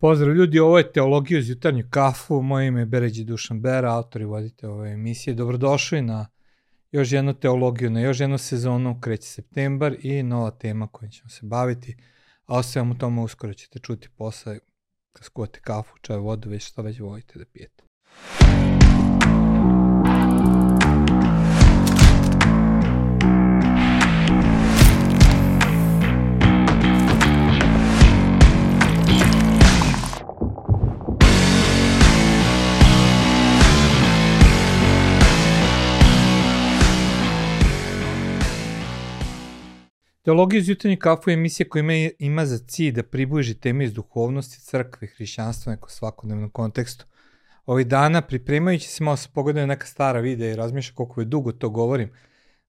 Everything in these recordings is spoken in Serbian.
Pozdrav ljudi, ovo je Teologija uz jutarnju kafu, moje ime je Beređi Dušan Bera, autor i vodite ove emisije. Dobrodošli na još jednu teologiju, na još jednu sezonu, kreće septembar i nova tema kojom ćemo se baviti, a o svemu tome uskoro ćete čuti posle kad skuvate kafu, čaj, vodu, već što već volite da pijete. Teologija iz jutarnje kafu je emisija koja ima, ima za cilj da približi teme iz duhovnosti, crkve, hrišćanstva neko svakodnevnom kontekstu. Ovih dana, pripremajući se, malo se pogledaju neka stara videa i razmišljam koliko je dugo to govorim,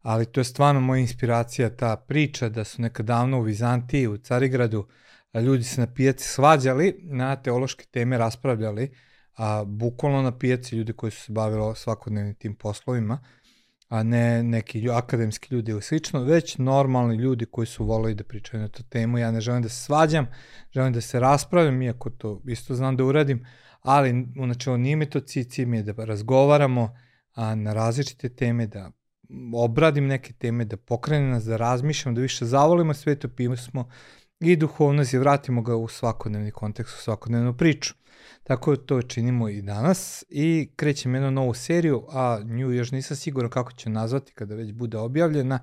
ali to je stvarno moja inspiracija, ta priča da su nekad davno u Vizantiji, u Carigradu, ljudi se na pijaci svađali, na teološke teme raspravljali, a bukvalno na pijaci ljudi koji su se bavili svakodnevnim tim poslovima, a ne neki akademski ljudi ili slično, već normalni ljudi koji su volili da pričaju na tu temu. Ja ne želim da se svađam, želim da se raspravim, iako to isto znam da uradim, ali u načelu nije mi to cici, mi je da razgovaramo a, na različite teme, da obradim neke teme, da pokrenem nas, da razmišljamo, da više zavolimo sveto pismo i duhovnost i vratimo ga u svakodnevni kontekst, u svakodnevnu priču. Tako to činimo i danas i krećem jednu novu seriju, a nju još nisam siguran kako ću nazvati kada već bude objavljena,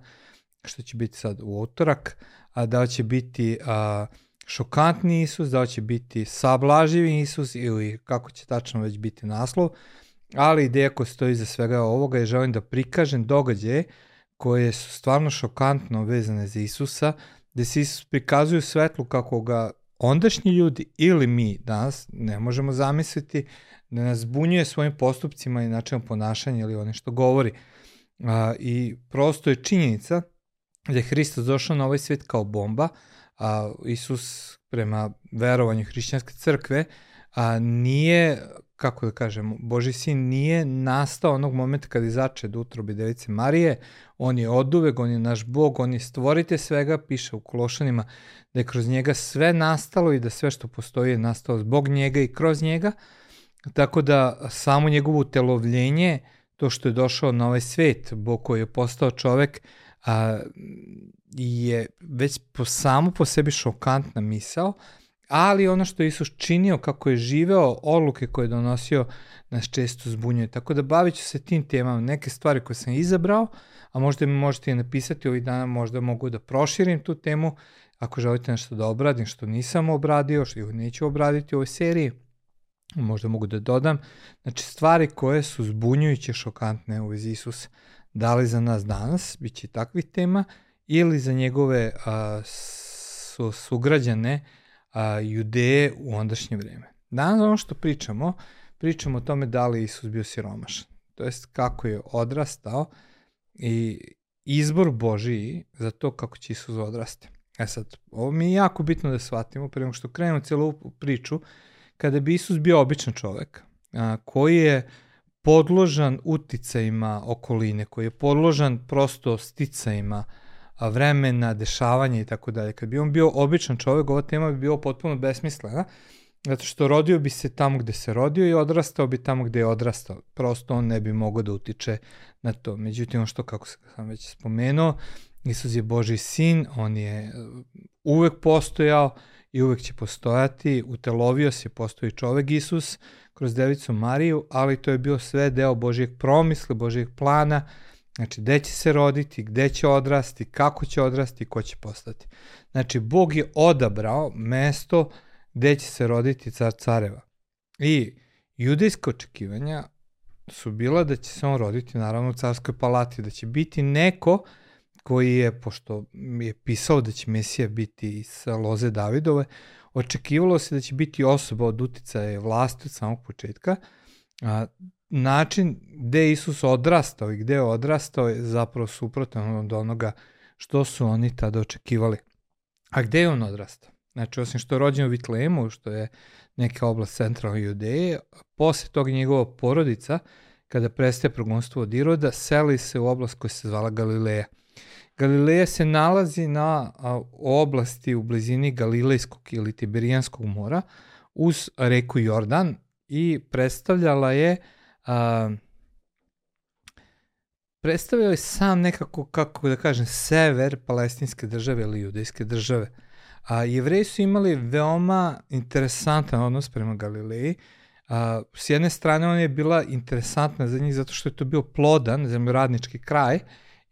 što će biti sad u utorak, a da će biti a, šokantni Isus, da će biti sablaživi Isus ili kako će tačno već biti naslov, ali ideja koja stoji za svega ovoga je želim da prikažem događaje koje su stvarno šokantno vezane za Isusa, gde se Isus prikazuje svetlu kako ga ondašnji ljudi ili mi danas ne možemo zamisliti da nas zbunjuje svojim postupcima i načinom ponašanja ili ono što govori. A, I prosto je činjenica da je Hristos došao na ovaj svet kao bomba, a Isus prema verovanju hrišćanske crkve a, nije, kako da kažem, Boži sin nije nastao onog momenta kada je začet utrobi device Marije, on je od uvek, on je naš Bog, on je stvorite svega, piše u Kološanima, da je kroz njega sve nastalo i da sve što postoji je nastalo zbog njega i kroz njega, tako da samo njegovo utelovljenje, to što je došao na ovaj svet, Bog koji je postao čovek, a, je već po, samo po sebi šokantna misao, ali ono što je Isus činio, kako je živeo, odluke koje je donosio, nas često zbunjuje. Tako da bavit ću se tim temama, neke stvari koje sam izabrao, a možda mi možete i napisati ovih dana, možda mogu da proširim tu temu, ako želite nešto da obradim što nisam obradio, što neću obraditi u ovoj seriji, možda mogu da dodam. Znači, stvari koje su zbunjujuće, šokantne u vezi Isusa, da li za nas danas, bit će takvih tema, ili za njegove a, su, sugrađane a, judeje u ondašnje vreme. Danas ono što pričamo, pričamo o tome da li Isus bio siromašan. To jest kako je odrastao i izbor Božiji za to kako će Isus odrasti. E sad, ovo mi je jako bitno da shvatimo, prema što krenemo cijelu priču, kada bi Isus bio običan čovek, a, koji je podložan uticajima okoline, koji je podložan prosto sticajima vremena, dešavanja i tako dalje. Kad bi on bio običan čovek, ova tema bi bila potpuno besmislena, zato što rodio bi se tamo gde se rodio i odrastao bi tamo gde je odrastao. Prosto on ne bi mogao da utiče na to. Međutim, on što, kako sam već spomenuo, Isus je Boži sin, on je uh, uvek postojao i uvek će postojati, utelovio se, postoji čovek Isus kroz devicu Mariju, ali to je bio sve deo Božijeg promisla, Božijeg plana, Znači, gde će se roditi, gde će odrasti, kako će odrasti, ko će postati. Znači, Bog je odabrao mesto gde će se roditi car careva. I judejske očekivanja su bila da će se on roditi naravno u carskoj palati, da će biti neko koji je, pošto je pisao da će Mesija biti iz loze Davidove, očekivalo se da će biti osoba od uticaja vlasti od samog početka, a, način gde Isus odrastao i gde je odrastao je zapravo suprotan od onoga što su oni tada očekivali. A gde je on odrastao? Znači, osim što je rođen u Vitlemu, što je neka oblast centralne judeje, posle toga njegova porodica, kada prestaje progonstvo od Iroda, seli se u oblast koja se zvala Galileja. Galileja se nalazi na oblasti u blizini Galilejskog ili Tiberijanskog mora, uz reku Jordan i predstavljala je a, predstavljao je sam nekako, kako da kažem, sever palestinske države ili judejske države. A jevreji su imali veoma interesantan odnos prema Galileji. A, s jedne strane on je bila interesantna za njih zato što je to bio plodan zemljoradnički kraj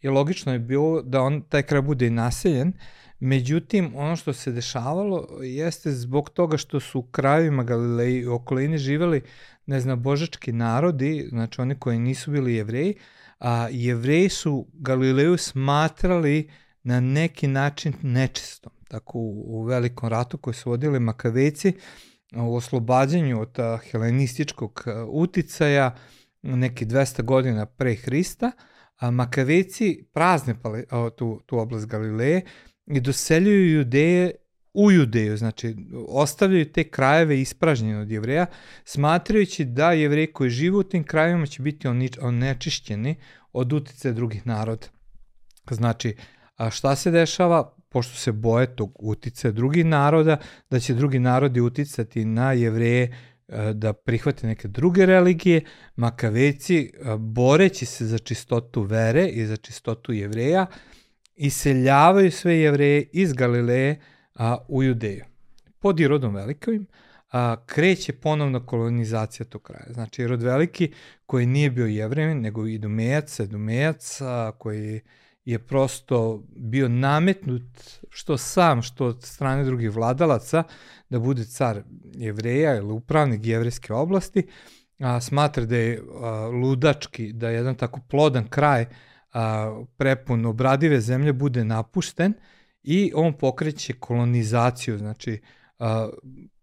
i logično je bilo da on taj kraj bude i naseljen. Međutim, ono što se dešavalo jeste zbog toga što su u krajevima Galileji i okolini živeli neznabožački narodi, znači oni koji nisu bili jevreji, a jevreji su Galileju smatrali na neki način nečistom. Tako u, u velikom ratu koji su vodili Makaveci, u oslobađanju od helenističkog uticaja neki 200 godina pre Hrista, a Makaveci prazne pale, a, tu, tu oblast Galileje i doseljuju judeje u Judeju, znači ostavljaju te krajeve ispražnjene od jevreja, smatrajući da jevreji koji žive u tim krajevima će biti onečišćeni od utice drugih naroda. Znači, a šta se dešava? Pošto se boje tog utice drugih naroda, da će drugi narodi uticati na jevreje da prihvate neke druge religije, makaveci, e, boreći se za čistotu vere i za čistotu jevreja, iseljavaju sve jevreje iz Galileje, a, u Judeju. Pod Irodom Velikovim a, kreće ponovna kolonizacija tog kraja. Znači, Irod Veliki, koji nije bio jevrejin, nego idumejac, edumejac, a, koji je prosto bio nametnut što sam, što od strane drugih vladalaca, da bude car jevreja ili upravnik jevrejske oblasti, a, smatra da je a, ludački, da jedan tako plodan kraj a, prepun obradive zemlje bude napušten i on pokreće kolonizaciju, znači a,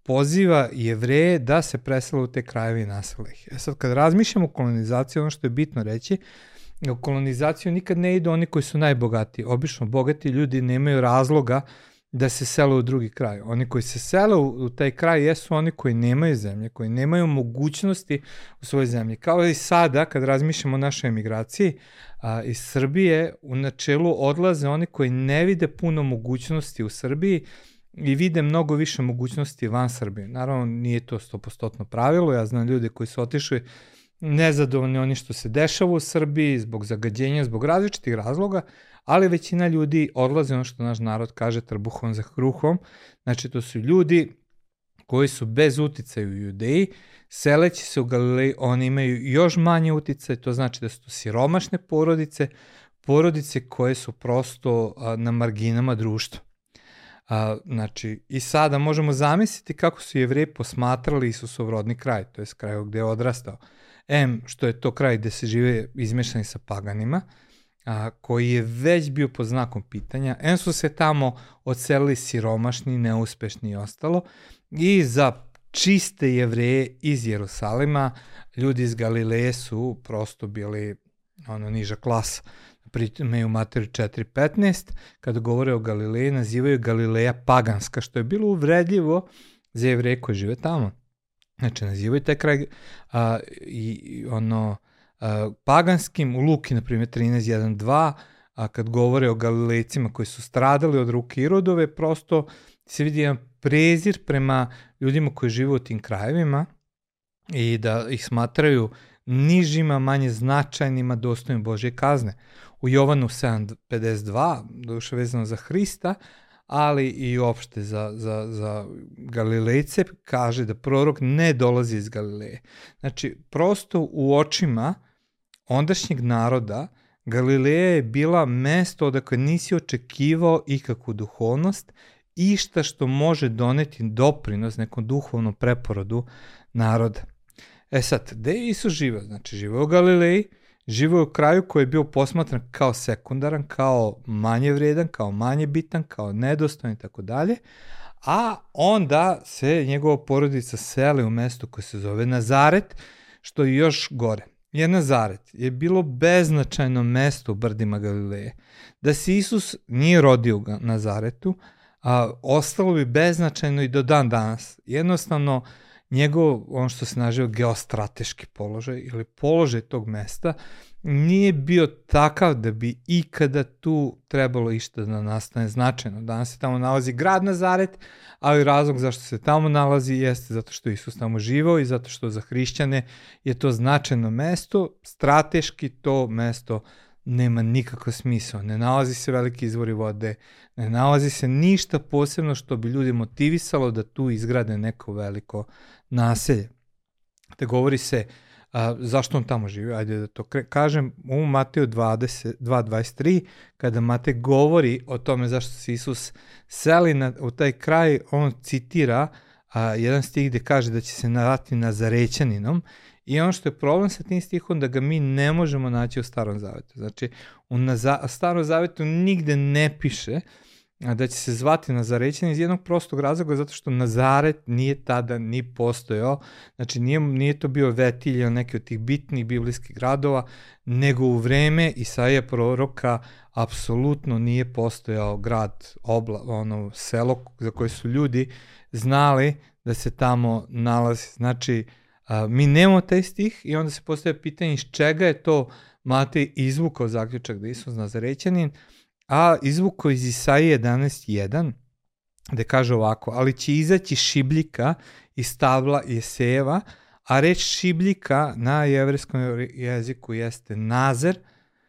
poziva jevreje da se presele u te krajeve i nasele. E sad, kad razmišljamo o kolonizaciji, ono što je bitno reći, u kolonizaciju nikad ne idu oni koji su najbogatiji. Obično bogati ljudi nemaju razloga da se sele u drugi kraj. Oni koji se sele u, u taj kraj jesu oni koji nemaju zemlje, koji nemaju mogućnosti u svojoj zemlji. Kao i sada, kad razmišljamo o našoj emigraciji, a, iz Srbije u načelu odlaze oni koji ne vide puno mogućnosti u Srbiji i vide mnogo više mogućnosti van Srbije. Naravno, nije to 100% pravilo, ja znam ljude koji su otišli nezadovoljni oni što se dešava u Srbiji zbog zagađenja, zbog različitih razloga, ali većina ljudi odlaze ono što naš narod kaže trbuhom za kruhom. Znači, to su ljudi koji su bez uticaju u judeji, seleći se u Galileji, oni imaju još manje uticaje, to znači da su to siromašne porodice, porodice koje su prosto a, na marginama društva. A, znači, i sada možemo zamisliti kako su jevreji posmatrali Isusov rodni kraj, to je kraj gde je odrastao. M, što je to kraj gde se žive izmešani sa paganima, a, koji je već bio pod znakom pitanja. M su se tamo odselili siromašni, neuspešni i ostalo. I za čiste jevreje iz Jerusalima, ljudi iz Galileje su prosto bili ono niža klasa. Imaju materi 4.15, kada govore o Galileji, nazivaju Galileja paganska, što je bilo uvredljivo za jevreje koji žive tamo. Znači, nazivaju taj kraj a, i ono a, paganskim, u Luki, na primjer, 13.1.2, a kad govore o Galilejcima koji su stradali od ruke Irodove, prosto se vidi jedan prezir prema ljudima koji žive u tim krajevima i da ih smatraju nižima, manje značajnima, dostojnim Božje kazne. U Jovanu 7.52, duše vezano za Hrista, ali i opšte za, za, za Galilejce, kaže da prorok ne dolazi iz Galileje. Znači, prosto u očima ondašnjeg naroda Galileja je bila mesto odakle nisi očekivao ikakvu duhovnost, išta što može doneti doprinos nekom duhovnom preporodu naroda. E sad, gde je Isus živao? Znači, živao u Galileji, živao u kraju koji je bio posmatran kao sekundaran, kao manje vredan, kao manje bitan, kao nedostojan i tako dalje, a onda se njegova porodica seli u mesto koje se zove Nazaret, što je još gore. Jer Nazaret je bilo beznačajno mesto u brdima Galileje. Da se Isus nije rodio u Nazaretu, a, ostalo bi beznačajno i do dan danas. Jednostavno, njegov, on što se naživa geostrateški položaj ili položaj tog mesta, nije bio takav da bi ikada tu trebalo išta da nastane značajno. Danas se tamo nalazi grad Nazaret, ali razlog zašto se tamo nalazi jeste zato što Isus tamo živao i zato što za hrišćane je to značajno mesto, strateški to mesto nema nikakva smisla. Ne nalazi se veliki izvori vode, ne nalazi se ništa posebno što bi ljudi motivisalo da tu izgrade neko veliko naselje. Te govori se a, zašto on tamo živi, ajde da to kažem, u Mateju 2.23, kada Mate govori o tome zašto se Isus seli na, u taj kraj, on citira a, jedan stih gde kaže da će se narati Nazarećaninom I ono što je problem sa tim stihom da ga mi ne možemo naći u starom zavetu. Znači, u naza, starom zavetu nigde ne piše da će se zvati Nazarećan iz jednog prostog razloga zato što Nazaret nije tada ni postojao, znači nije, nije to bio vetilj ili neki od tih bitnih biblijskih gradova, nego u vreme Isaija proroka apsolutno nije postojao grad, obla, ono selo za koje su ljudi znali da se tamo nalazi. Znači, A, mi nemamo taj stih i onda se postavlja pitanje iz čega je to Matej izvukao zaključak da Isus Nazarećanin, a izvukao iz Isaije 11.1, gde kaže ovako, ali će izaći šibljika iz stabla Jeseva, a reč šibljika na jevreskom jeziku jeste nazer,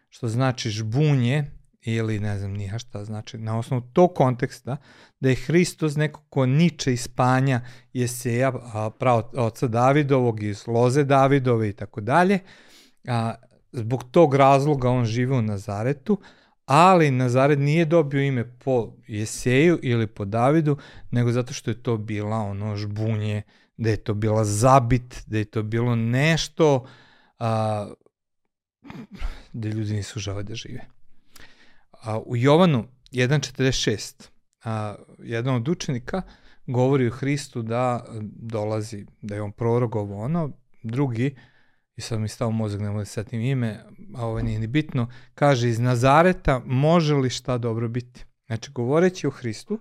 što znači žbunje ili ne znam nija šta znači, na osnovu tog konteksta, da je Hristos neko ko niče iz panja Jeseja, pravo oca Davidovog, iz loze Davidove i tako dalje, a, zbog tog razloga on žive u Nazaretu, ali Nazaret nije dobio ime po Jeseju ili po Davidu, nego zato što je to bila ono žbunje, da je to bila zabit, da je to bilo nešto a, da ljudi nisu žele da žive. A, u Jovanu 1.46 a, jedan od učenika govori o Hristu da dolazi, da je on prorok ovo ono, drugi, i sad mi stao mozak, ne mogu da ime, a ovo nije ni bitno, kaže iz Nazareta može li šta dobro biti? Znači, govoreći o Hristu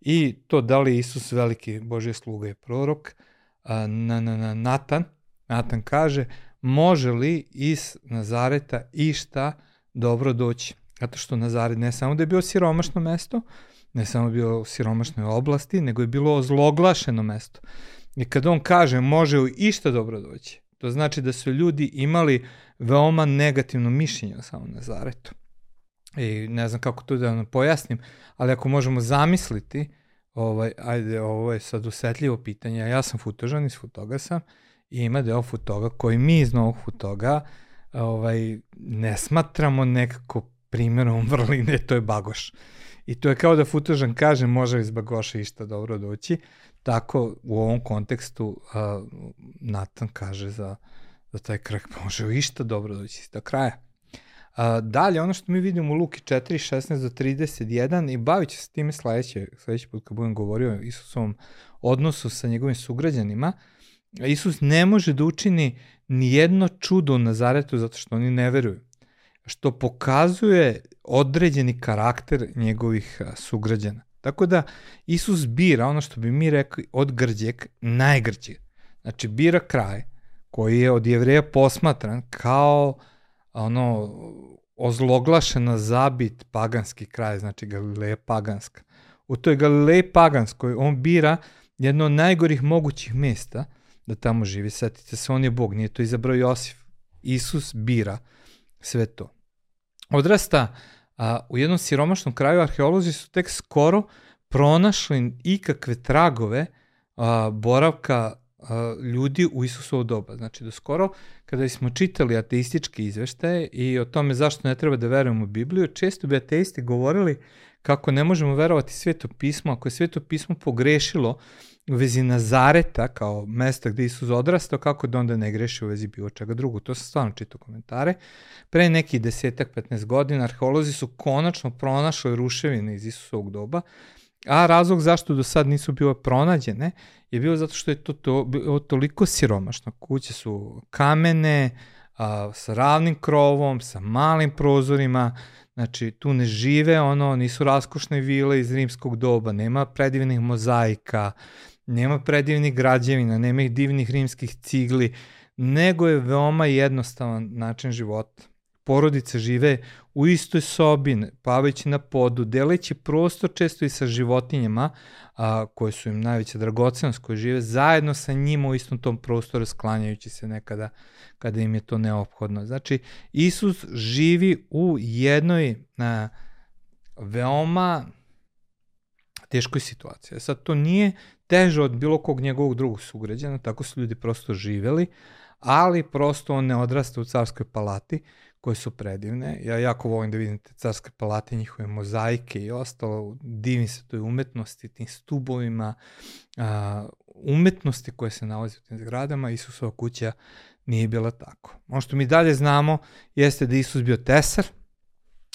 i to da li Isus veliki Božje sluga je prorok, a, na, na, na, Natan, Natan kaže, može li iz Nazareta išta dobro doći? Zato što Nazaret ne samo da je bio siromašno mesto, ne samo bio u siromašnoj oblasti, nego je bilo ozloglašeno mesto. I kad on kaže može u išta dobro doći, to znači da su ljudi imali veoma negativno mišljenje o samom Nazaretu. I ne znam kako to da vam pojasnim, ali ako možemo zamisliti, ovaj, ajde, ovo je sad usetljivo pitanje, ja sam futožan iz Futoga sam i ima deo Futoga koji mi iz Novog Futoga ovaj, ne smatramo nekako primjerom vrline, to je Bagoš. I to je kao da Futožan kaže može iz Bagoša išta dobro doći, tako u ovom kontekstu uh, Natan kaže za, za taj kraj može išta dobro doći do kraja. Uh, dalje, ono što mi vidimo u Luki 4, 16 do 31 i bavit će se time sledeće, sledeći put kad budem govorio o Isusovom odnosu sa njegovim sugrađanima, Isus ne može da učini ni jedno čudo u Nazaretu zato što oni ne veruju što pokazuje određeni karakter njegovih sugrađana. Tako da Isus bira ono što bi mi rekli od grđeg najgrđeg. Znači bira kraj koji je od jevreja posmatran kao ono ozloglašena zabit paganski kraj, znači Galileja paganska. U toj Galileji paganskoj on bira jedno od najgorih mogućih mesta da tamo živi. Setite se, on je Bog, nije to izabrao Josif. Isus bira sve to. Odrasta a, u jednom siromašnom kraju, arheolozi su tek skoro pronašli ikakve tragove a, boravka a, ljudi u Isusovo doba. Znači, do skoro, kada smo čitali ateističke izveštaje i o tome zašto ne treba da verujemo u Bibliju, često bi ateisti govorili kako ne možemo verovati sveto pismo, ako je sveto pismo pogrešilo u vezi Nazareta kao mesta gde Isus odrastao, kako da onda ne greši u vezi bilo čega drugog. To sam stvarno čitao komentare. Pre nekih desetak, 15 godina arheolozi su konačno pronašli ruševine iz Isusovog doba, a razlog zašto do sad nisu bile pronađene je bilo zato što je to, to bilo toliko siromašno. Kuće su kamene, a, sa ravnim krovom, sa malim prozorima, Znači, tu ne žive, ono, nisu raskošne vile iz rimskog doba, nema predivnih mozaika, nema predivnih građevina, nema ih divnih rimskih cigli, nego je veoma jednostavan način života. Porodice žive u istoj sobi, pavajući na podu, deleći prostor često i sa životinjama, a, koje su im najveća dragocenost, koje žive zajedno sa njima u istom tom prostoru, sklanjajući se nekada kada im je to neophodno. Znači, Isus živi u jednoj a, veoma teškoj situaciji. E sad, to nije teže od bilo kog njegovog drugog sugrađana, tako su ljudi prosto živeli, ali prosto on ne odrasta u carskoj palati, koje su predivne. Ja jako volim da vidim te carske palate, njihove mozaike i ostalo. Divim se toj umetnosti, tim stubovima, a, umetnosti koje se nalazi u tim zgradama. Isusova kuća nije bila tako. Ono što mi dalje znamo jeste da Isus bio tesar,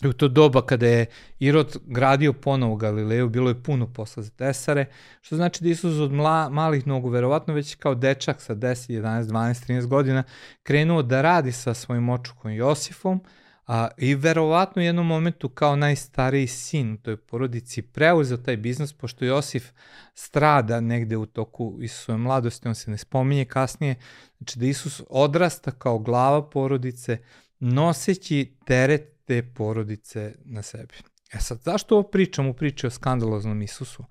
u to doba kada je Irod gradio ponovo Galileju, bilo je puno posla za tesare, što znači da Isus od mla, malih nogu, verovatno već kao dečak sa 10, 11, 12, 13 godina, krenuo da radi sa svojim očukom Josifom, a, i verovatno u jednom momentu kao najstariji sin u toj porodici preuzeo taj biznis, pošto Josif strada negde u toku Isusove mladosti, on se ne spominje kasnije, znači da Isus odrasta kao glava porodice, noseći teret te porodice na sebi. E sad, zašto ovo pričam u priči o skandaloznom Isusu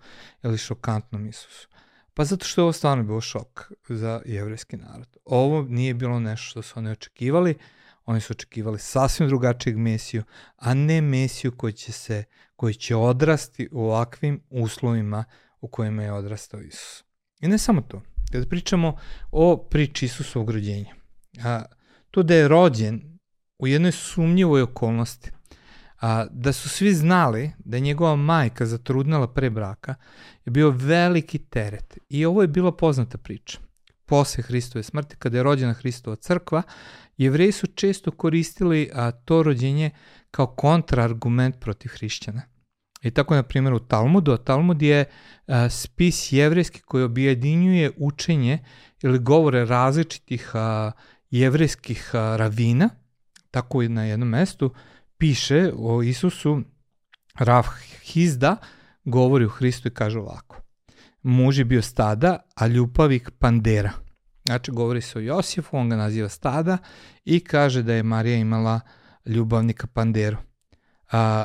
ili šokantnom Isusu? Pa zato što je ovo stvarno bilo šok za jevrejski narod. Ovo nije bilo nešto što su oni očekivali, oni su očekivali sasvim drugačijeg mesiju, a ne mesiju koji će, se, koji će odrasti u ovakvim uslovima u kojima je odrastao Isus. I ne samo to. Kada pričamo o priči Isusovog rođenja, a, to da je rođen u jednoj sumnjivoj okolnosti, a, da su svi znali da je njegova majka zatrudnala pre braka, je bio veliki teret. I ovo je bila poznata priča. Posle Hristove smrti, kada je rođena Hristova crkva, jevreji su često koristili a, to rođenje kao kontraargument protiv hrišćana. I tako, na primjer, u Talmudu, a Talmud je a, spis jevrejski koji objedinjuje učenje ili govore različitih a, jevrejskih a, ravina – tako i na jednom mestu piše o Isusu, Rav Hizda govori o Hristu i kaže ovako. Muž je bio stada, a ljupavik pandera. Znači, govori se o Josifu, on ga naziva stada i kaže da je Marija imala ljubavnika panderu. A,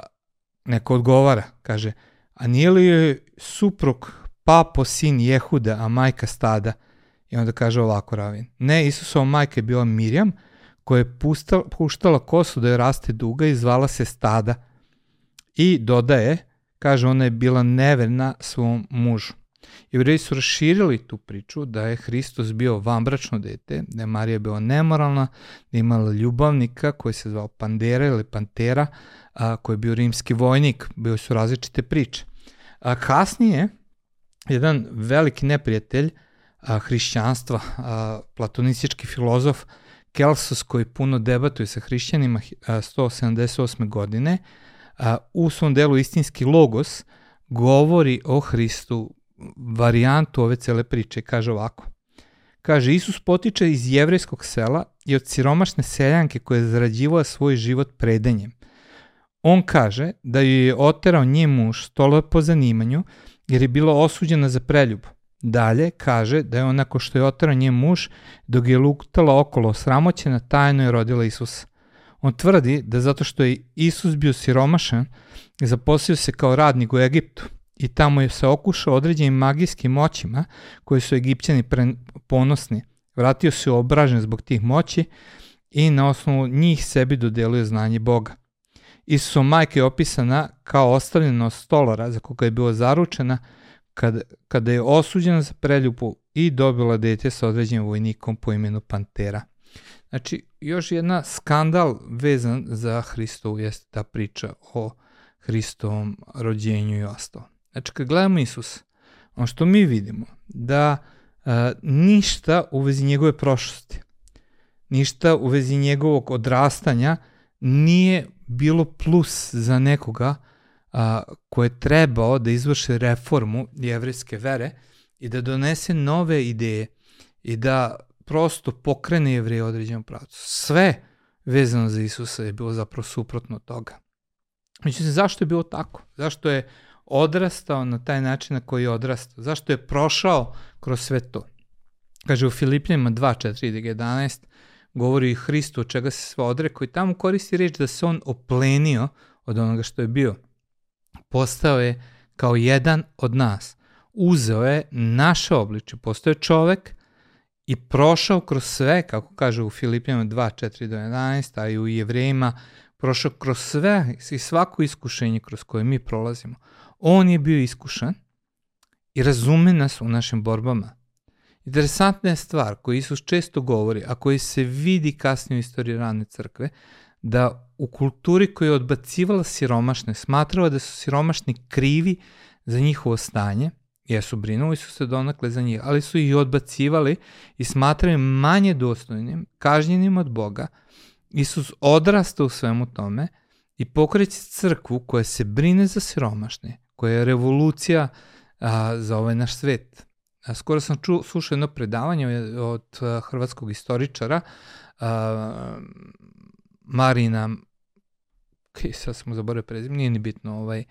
neko odgovara, kaže, a nije li joj suprug papo sin Jehuda, a majka stada? I onda kaže ovako Ravin. Ne, Isusova majka je bila Mirjam, koja je puštala, puštala kosu da je raste duga i zvala se Stada. I dodaje, kaže, ona je bila neverna svom mužu. Jevreji su raširili tu priču da je Hristos bio vambračno dete, da je Marija bila nemoralna, da je imala ljubavnika koji se zvao Pandera ili Pantera, a, koji je bio rimski vojnik, bio su različite priče. A kasnije, jedan veliki neprijatelj a, hrišćanstva, a, platonistički filozof, Kelsos koji puno debatuje sa hrišćanima 178. godine, u svom delu Istinski logos govori o Hristu varijantu ove cele priče. Kaže ovako. Kaže, Isus potiče iz jevrejskog sela i od siromašne seljanke koja je zarađivala svoj život predanjem. On kaže da ju je oterao nje muž stolo po zanimanju jer je bila osuđena za preljub. Dalje kaže da je onako što je otrao nje muž, dok je luktala okolo sramoćena, tajno je rodila Isusa. On tvrdi da zato što je Isus bio siromašan, zaposlio se kao radnik u Egiptu i tamo je se okušao određenim magijskim moćima koje su Egipćani ponosni. Vratio se obražen zbog tih moći i na osnovu njih sebi dodeluje znanje Boga. Isusova majka je opisana kao ostavljena stolara za koga je bila zaručena, kad, kada je osuđena za preljubu i dobila dete sa određenim vojnikom po imenu Pantera. Znači, još jedna skandal vezan za Hristovu jeste ta priča o Hristovom rođenju i ostalo. Znači, kad gledamo Isus, ono što mi vidimo, da a, ništa u vezi njegove prošlosti, ništa u vezi njegovog odrastanja nije bilo plus za nekoga a, ko je trebao da izvrši reformu jevrijske vere i da donese nove ideje i da prosto pokrene jevrije određenom pravcu. Sve vezano za Isusa je bilo zapravo suprotno toga. Međutim, zašto je bilo tako? Zašto je odrastao na taj način na koji je odrastao? Zašto je prošao kroz sve to. Kaže u Filipljanima 2.4.11 govori i Hristu od čega se sve odrekao i tamo koristi reč da se on oplenio od onoga što je bio. Postao je kao jedan od nas. Uzeo je naše obliče, postao je čovek i prošao kroz sve, kako kaže u Filipljanima 2, 4 do 11, a i u Jevrejima, prošao kroz sve i svako iskušenje kroz koje mi prolazimo. On je bio iskušan i razume nas u našim borbama. Interesantna je stvar koju Isus često govori, a koji se vidi kasnije u istoriji rane crkve, da u kulturi koja je odbacivala siromašne, smatrala da su siromašni krivi za njihovo stanje, jesu brinuli su se donakle za njih, ali su ih odbacivali i smatrali manje dostojnim, kažnjenim od Boga. Isus odrasta u svemu tome i pokreće crkvu koja se brine za siromašne, koja je revolucija a, za ovaj naš svet. A, skoro sam ču, slušao jedno predavanje od a, hrvatskog istoričara a, Marina ok, sad smo zaboravili prezim, nije ni bitno, ovaj,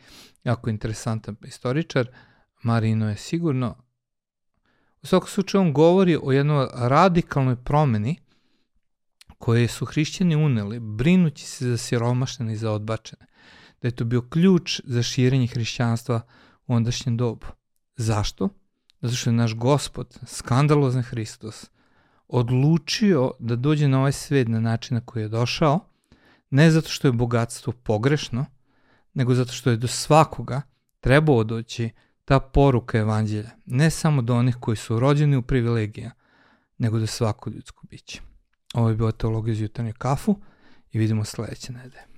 jako interesantan istoričar, Marino je sigurno, u svakom slučaju on govori o jednoj radikalnoj promeni koje su hrišćani uneli, brinući se za siromašne i za odbačene. Da je to bio ključ za širenje hrišćanstva u ondašnjem dobu. Zašto? Zato što je naš gospod, skandalozni Hristos, odlučio da dođe na ovaj svet na način na koji je došao, ne zato što je bogatstvo pogrešno, nego zato što je do svakoga trebao doći ta poruka evanđelja, ne samo do onih koji su rođeni u privilegija, nego do svako ljudsko biće. Ovo je bila teologija iz jutarnje kafu i vidimo sledeće nedelje.